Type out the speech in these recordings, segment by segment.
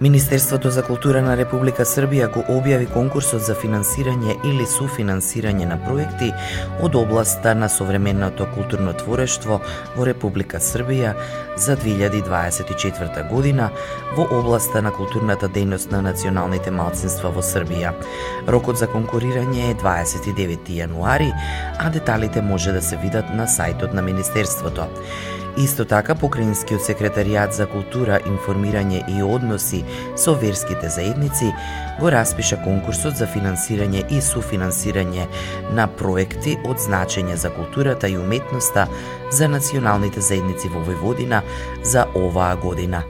Министерството за култура на Република Србија го објави конкурсот за финансирање или суфинансирање на проекти од областа на современото културно творештво во Република Србија за 2024 година во областа на културната дејност на националните малцинства во Србија. Рокот за конкурирање е 29 јануари, а деталите може да се видат на сајтот на Министерството. Исто така, Покраинскиот секретаријат за култура, информирање и односи со верските заедници го распиша конкурсот за финансирање и суфинансирање на проекти од значење за културата и уметноста за националните заедници во Војводина за оваа година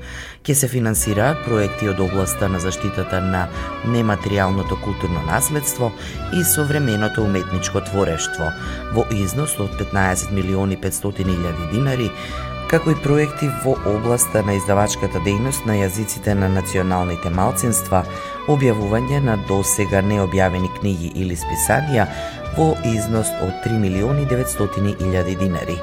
ќе се финансираат проекти од областа на заштитата на нематеријалното културно наследство и современото уметничко творештво во износ од 15 милиони 500 илјади динари, како и проекти во областа на издавачката дејност на јазиците на националните малцинства, објавување на досега необјавени книги или списанија во износ од 3 милиони 900 илјади динари.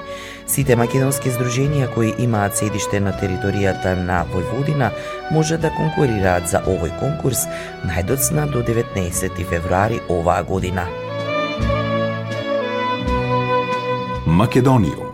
Сите македонски здруженија кои имаат седиште на територијата на Војводина може да конкурираат за овој конкурс најдоцна до 19 февруари оваа година. Македониум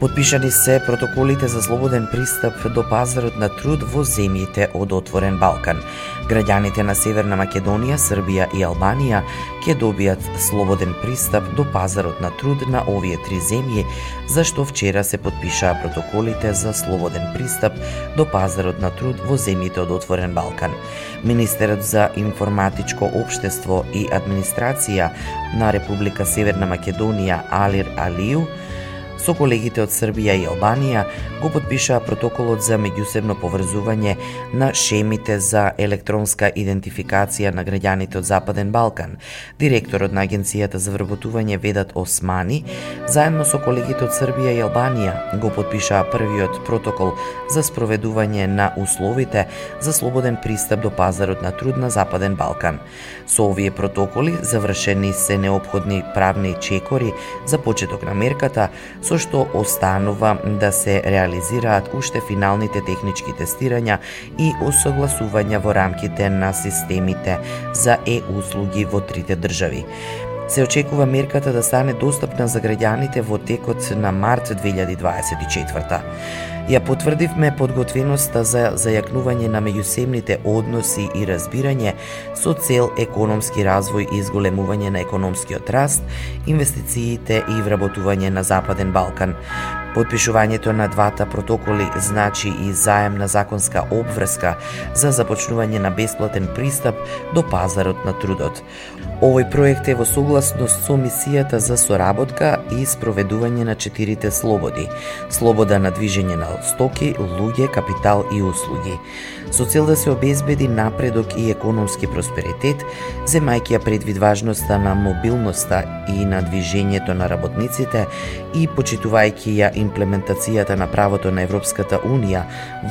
Подпишани се протоколите за слободен пристап до пазарот на труд во земјите од Отворен Балкан. Граѓаните на Северна Македонија, Србија и Албанија ќе добијат слободен пристап до пазарот на труд на овие три земји, за што вчера се подпишаа протоколите за слободен пристап до пазарот на труд во земјите од Отворен Балкан. Министерот за информатичко општество и администрација на Република Северна Македонија Алир Алију со колегите од Србија и Албанија го подпишаа протоколот за меѓусебно поврзување на шемите за електронска идентификација на граѓаните од Западен Балкан. Директорот на Агенцијата за вработување Ведат Османи, заедно со колегите од Србија и Албанија, го подпишаа првиот протокол за спроведување на условите за слободен пристап до пазарот на труд на Западен Балкан. Со овие протоколи завршени се необходни правни чекори за почеток на мерката, со што останува да се реализираат уште финалните технички тестирања и осогласувања во рамките на системите за е-услуги во трите држави се очекува мерката да стане достапна за граѓаните во текот на март 2024 ја потврдивме подготвеноста за зајакнување на меѓусебните односи и разбирање со цел економски развој и изголемување на економскиот раст, инвестициите и вработување на Западен Балкан. Подпишувањето на двата протоколи значи и заемна законска обврска за започнување на бесплатен пристап до пазарот на трудот. Овој проект е во согласност со мисијата за соработка и спроведување на четирите слободи: слобода на движење на стоки, луѓе, капитал и услуги. Со цел да се обезбеди напредок и економски просперитет, земајќи ја предвид важноста на мобилноста и на движењето на работниците и почитувајќи ја имплементацијата на правото на Европската Унија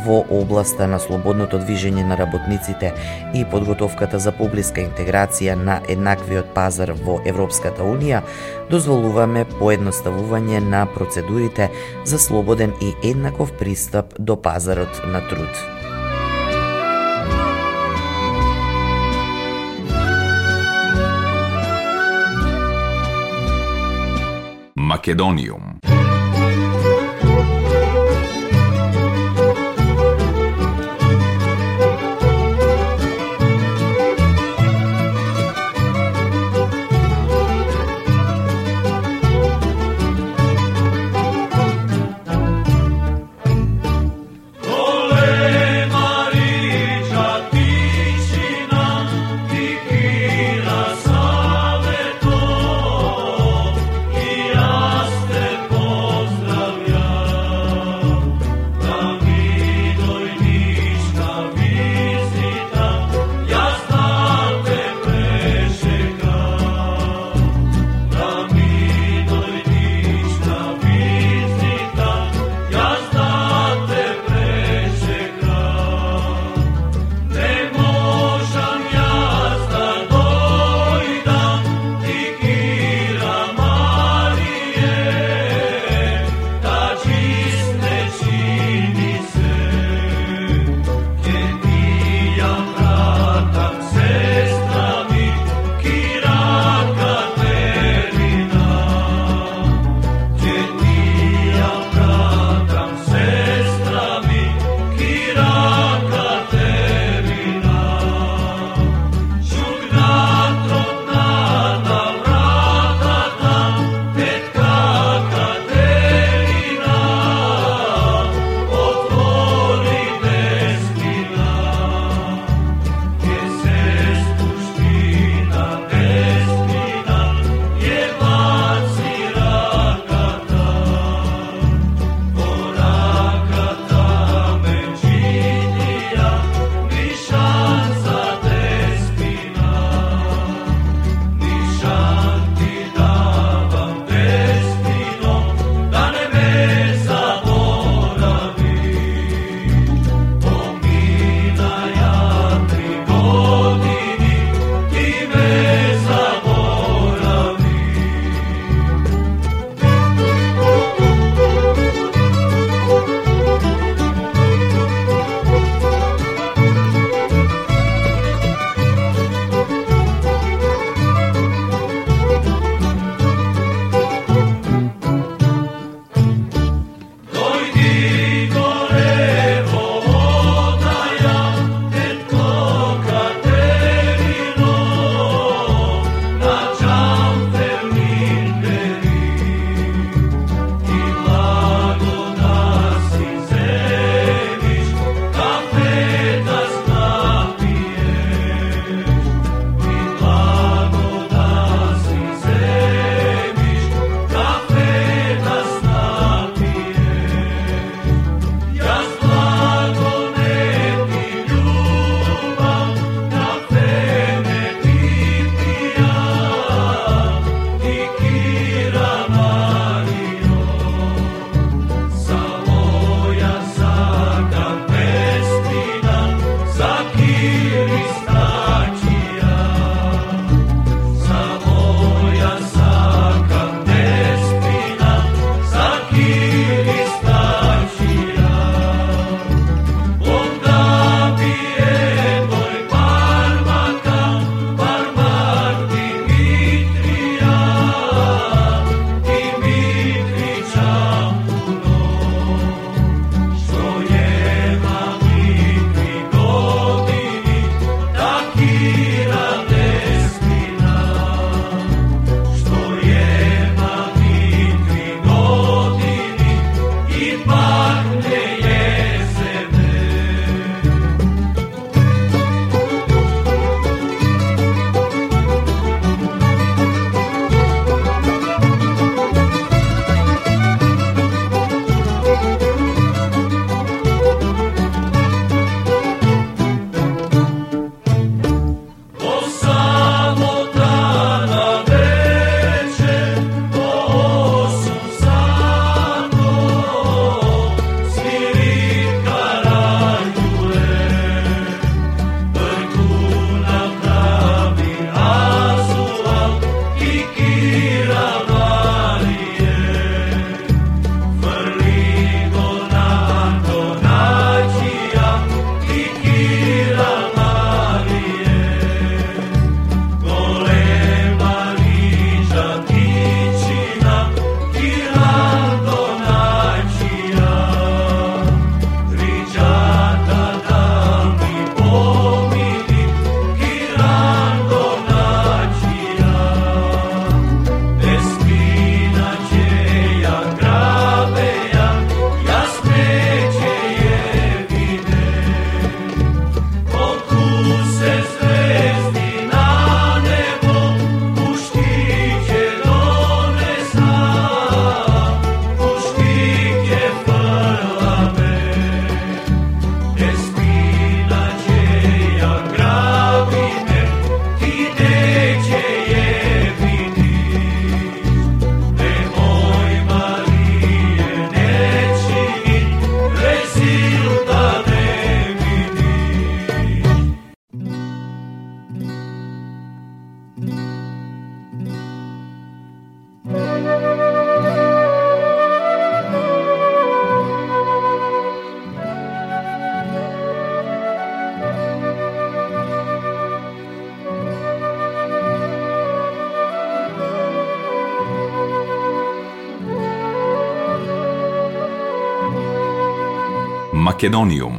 во областа на слободното движење на работниците и подготовката за поблиска интеграција на еднаквиот пазар во Европската Унија, дозволуваме поедноставување на процедурите за слободен и еднаков пристап до пазарот на труд. Македониум Македониум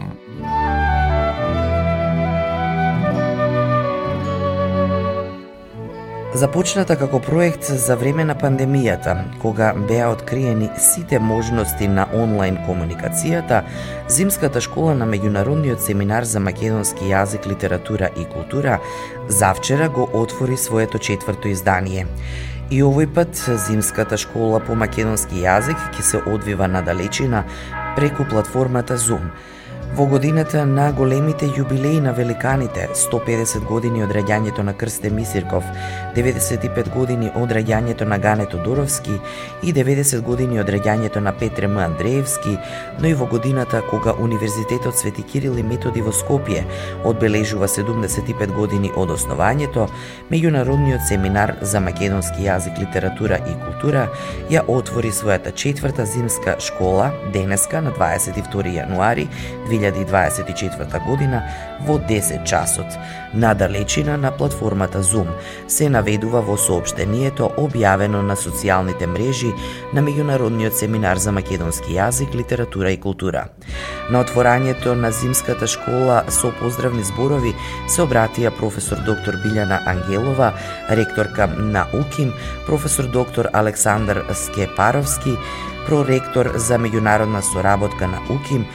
Започната како проект за време на пандемијата, кога беа откриени сите можности на онлайн комуникацијата, Зимската школа на Меѓународниот семинар за македонски јазик, литература и култура завчера го отвори своето четврто издание. И овој пат Зимската школа по македонски јазик ќе се одвива на далечина преку платформата Zoom – Во годината на големите јубилеи на великаните, 150 години од раѓањето на Крсте Мисирков, 95 години од раѓањето на Гане Тодоровски и 90 години од раѓањето на Петре М. Андреевски, но и во годината кога Универзитетот Свети Кирил и Методи во Скопје одбележува 75 години од основањето, Меѓународниот семинар за македонски јазик, литература и култура ја отвори својата четврта зимска школа денеска на 22 јануари 2024 година во 10 часот. На далечина на платформата Zoom се наведува во сообштението објавено на социјалните мрежи на Меѓународниот семинар за македонски јазик, литература и култура. На отворањето на зимската школа со поздравни зборови се обратија професор доктор Билјана Ангелова, ректорка на УКИМ, професор доктор Александар Скепаровски, проректор за меѓународна соработка на УКИМ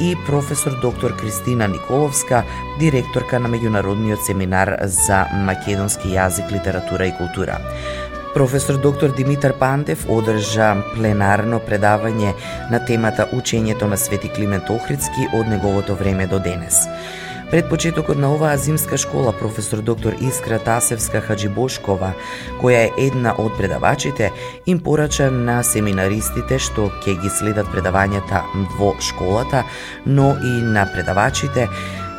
и професор доктор Кристина Николовска, директорка на Меѓународниот семинар за македонски јазик, литература и култура. Професор доктор Димитар Пандев одржа пленарно предавање на темата Учењето на Свети Климент Охридски од неговото време до денес. Пред почетокот на оваа зимска школа, професор доктор Искра Тасевска Хаджибошкова, која е една од предавачите, им порача на семинаристите што ќе ги следат предавањата во школата, но и на предавачите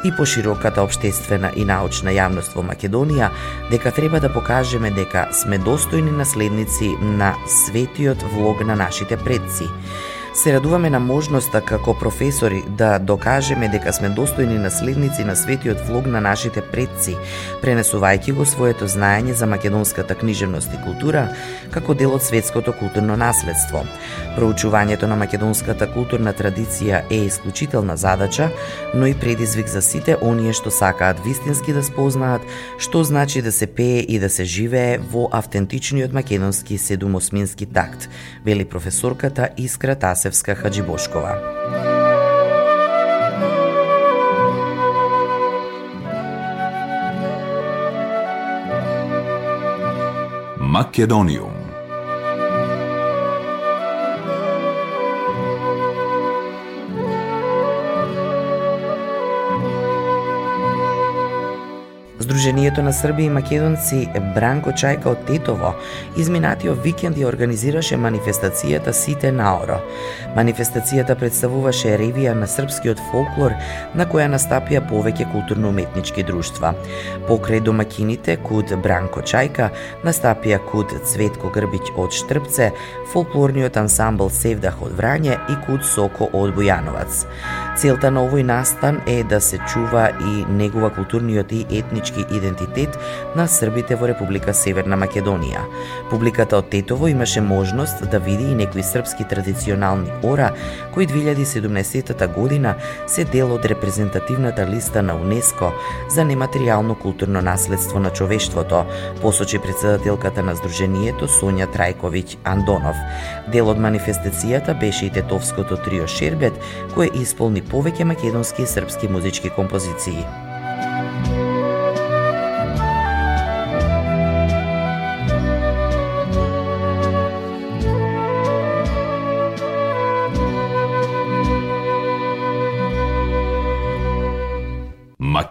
и по широката обштествена и научна јавност во Македонија, дека треба да покажеме дека сме достојни наследници на светиот влог на нашите предци. Се радуваме на можноста како професори да докажеме дека сме достојни наследници на светиот влог на нашите предци, пренесувајќи го своето знаење за македонската книжевност и култура како дел од светското културно наследство. Проучувањето на македонската културна традиција е исклучителна задача, но и предизвик за сите оние што сакаат вистински да спознаат што значи да се пее и да се живее во автентичниот македонски седумосмински такт, вели професорката Искра Тас Васевска Хаджибошкова. Македониум Сдруженијето на Срби и македонци Бранко Чајка од Тетово изминатиот викенд ја организираше манифестацијата Сите наоро. Манифестацијата представуваше ревија на српскиот фолклор на која настапија повеќе културно-уметнички друштва. Покрај домакините куд Бранко Чајка настапија куд Цветко Грбиć од Штрпце, фолклорниот ансамбл Севдах од Врање и куд Соко од Бујановац. Целта на овој настан е да се чува и негова културниот и етнички идентитет на србите во Република Северна Македонија. Публиката од Тетово имаше можност да види и некои српски традиционални ора кои 2017 година се дел од репрезентативната листа на УНЕСКО за нематеријално културно наследство на човештвото, посочи председателката на Сдруженијето Сонја Трајковиќ Андонов. Дел од манифестацијата беше и тетовското трио Шербет, кое исполни повеќе македонски и српски музички композиции.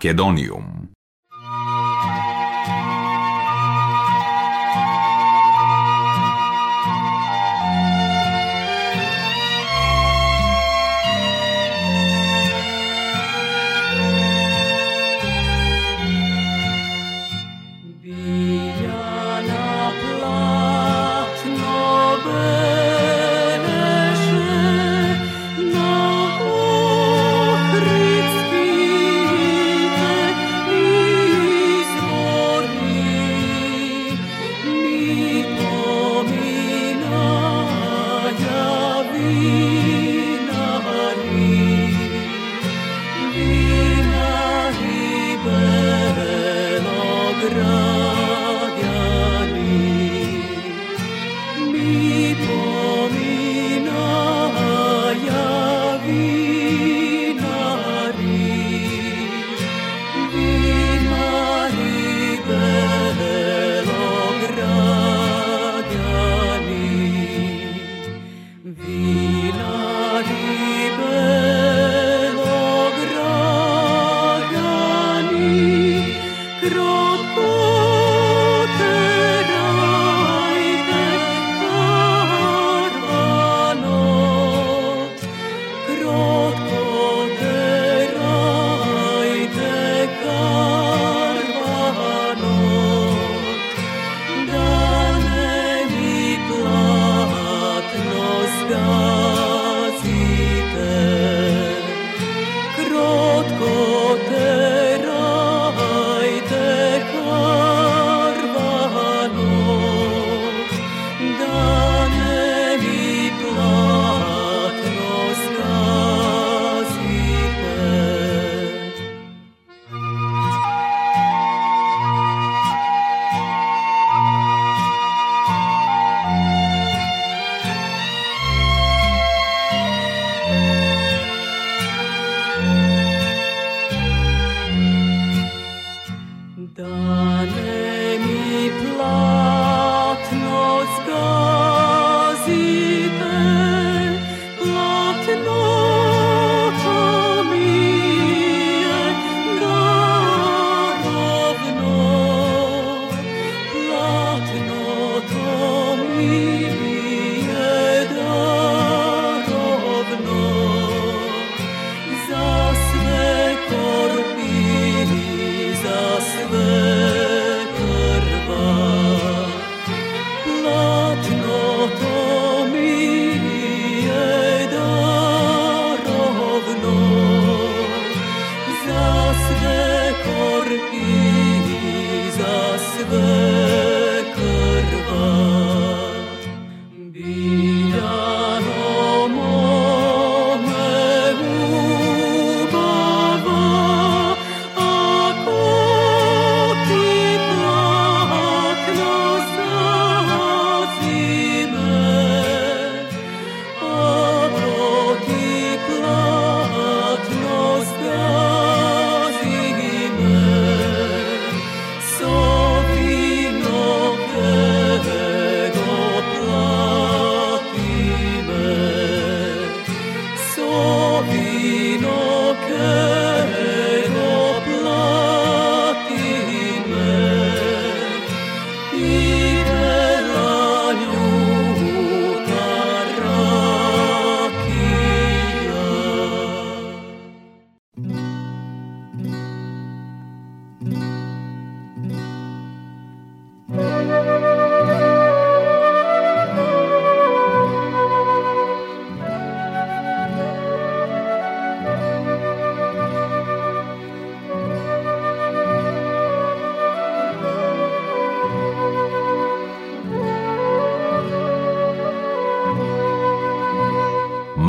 Македониум.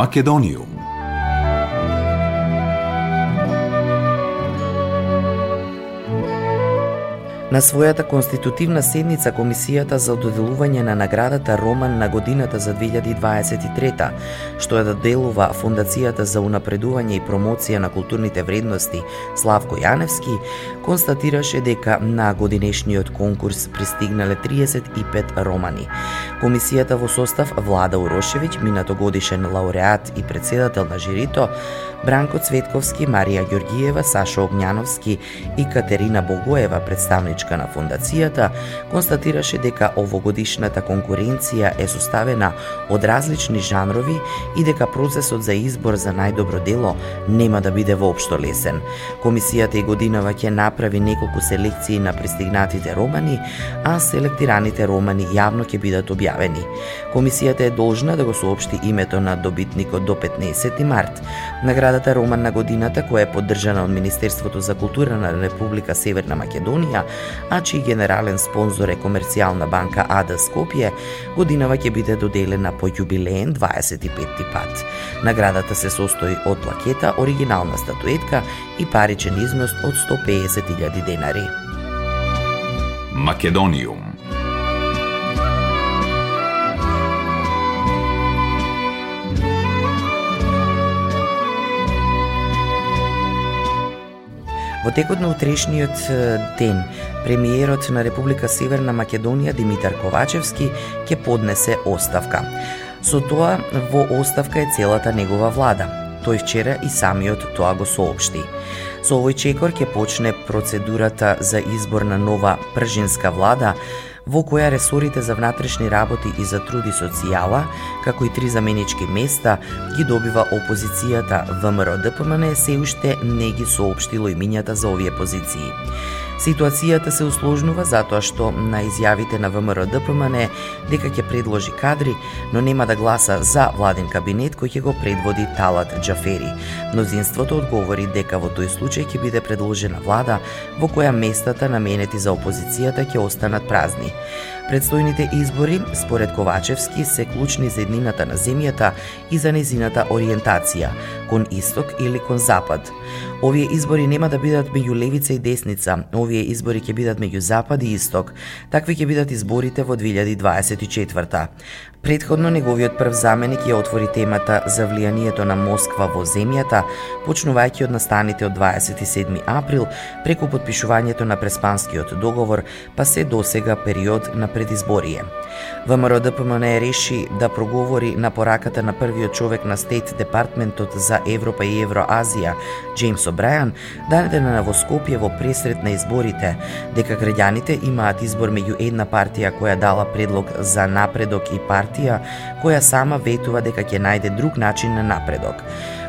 Македониум На својата конститутивна седница Комисијата за доделување на наградата Роман на годината за 2023, што ја да доделува Фондацијата за унапредување и промоција на културните вредности Славко Јаневски, констатираше дека на годинешниот конкурс пристигнале 35 романи. Комисијата во состав Влада Урошевиќ, минатогодишен лауреат и председател на жирито, Бранко Цветковски, Марија Ѓоргиева, Сашо Огњановски и Катерина Богоева, представничка на фондацијата, констатираше дека овогодишната конкуренција е составена од различни жанрови и дека процесот за избор за најдобро дело нема да биде воопшто лесен. Комисијата и годинава ќе направи неколку селекции на пристигнатите романи, а селектираните романи јавно ќе бидат објавени. Комисијата е должна да го соопшти името на добитникот до 15 март. Наградата Роман на годината, која е поддржана од Министерството за култура на Република Северна Македонија, а чиј генерален спонзор е Комерцијална банка АДА Скопје, годинава ќе биде доделена по јубилеен 25 пат. Наградата се состои од плакета, оригинална статуетка и паричен износ од 150.000 денари. Македониум Во текот на утрешниот ден, премиерот на Република Северна Македонија Димитар Ковачевски ќе поднесе оставка. Со тоа во оставка е целата негова влада. Тој вчера и самиот тоа го соопшти. Со овој чекор ќе почне процедурата за избор на нова пржинска влада, во која ресорите за внатрешни работи и за труд и социјала, како и три заменички места, ги добива опозицијата ВМРО ДПМН се уште не ги соопштило имињата за овие позиции. Ситуацијата се усложнува затоа што на изјавите на ВМРО ДПМН дека ќе предложи кадри, но нема да гласа за владен кабинет кој ќе го предводи Талат Џафери. Мнозинството одговори дека во тој случај ќе биде предложена влада во која местата наменети за опозицијата ќе останат празни. Предстојните избори, според Ковачевски, се клучни за еднината на земјата и за незината ориентација, кон исток или кон запад. Овие избори нема да бидат меѓу левица и десница, овие избори ќе бидат меѓу запад и исток. Такви ќе бидат изборите во 2024 Предходно неговиот прв заменик ја отвори темата за влијанието на Москва во земјата, почнувајќи од настаните од 27 април преку подпишувањето на Преспанскиот договор, па се досега период на предизборие. ВМРО ДПМН реши да проговори на пораката на првиот човек на Стейт Департментот за Европа и Евроазија, Джеймс О'Брајан, дадена во Скопје во пресрет на изборите, дека граѓаните имаат избор меѓу една партија која дала предлог за напредок и партија која сама ветува дека ќе најде друг начин на напредок.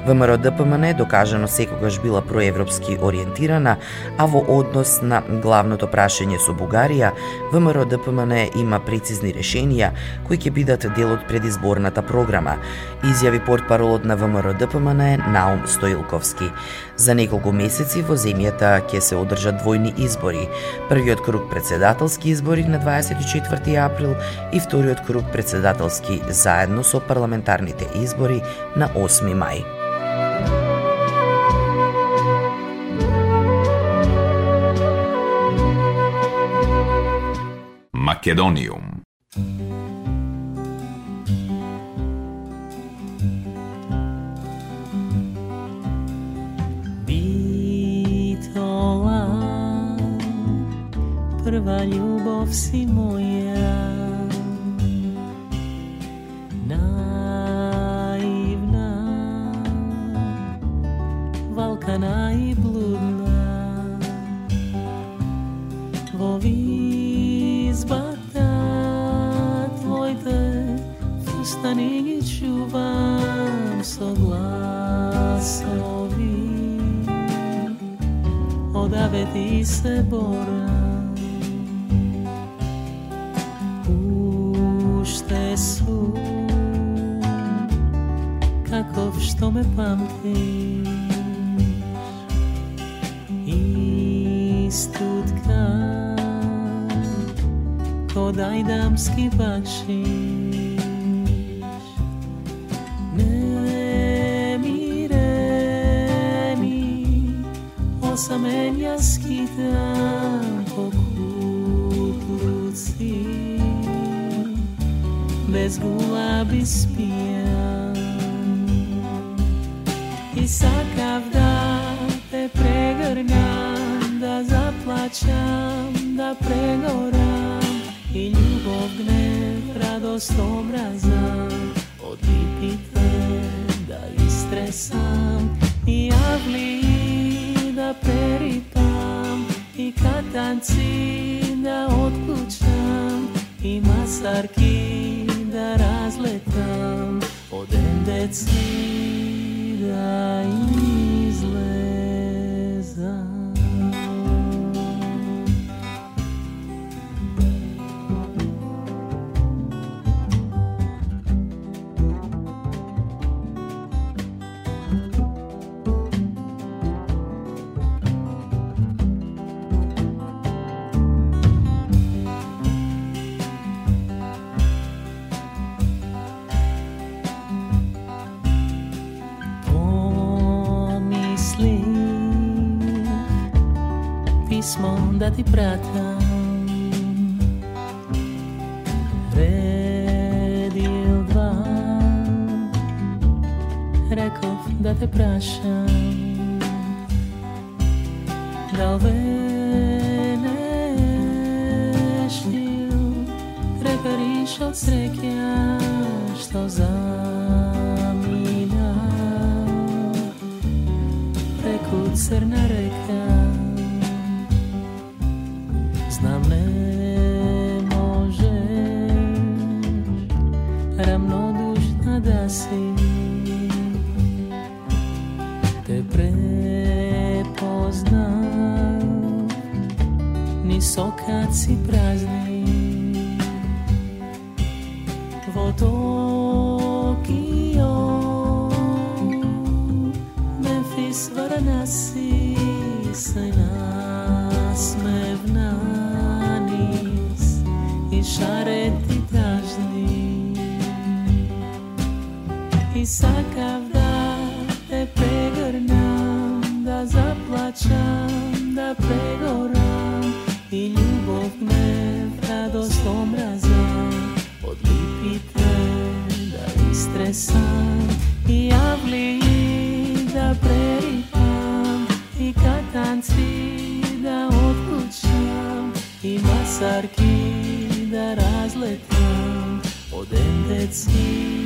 ВМРО ДПМН е докажано секогаш била проевропски ориентирана, а во однос на главното прашање со Бугарија, ВМРО ДПМН има прецизни решенија кои ќе бидат дел од предизборната програма, изјави портпаролот на ВМРО ДПМН Наум Стоилковски. За неколку месеци во земјата ќе се одржат двојни избори. Првиот круг председателски избори на 24 април и вториот круг председателски заедно со парламентарните избори на 8 мај. Makedonium. Bitola, prva ljubov si moja, naivna, valka najblu. nieve ti se bora Pušte su Kako što me pamtiš Istu tkan Kod ajdamski bakšiš скитам по кутлуци Без гулаби спијам сакав да те прегрнам, да заплачам, да прегорам. И љубов, гнев, радост, омраза од липите да истресам и јавли да перипам tanci da otkućam i masarki da razletam od endecki da imam. strada di Prata. Radio Van, Rekov da te prašam. te prepoznal, nisokat si prazni. V Tokio, Memphis, Varanasi, nas me vnanis i šare ti tražni. I sakav it's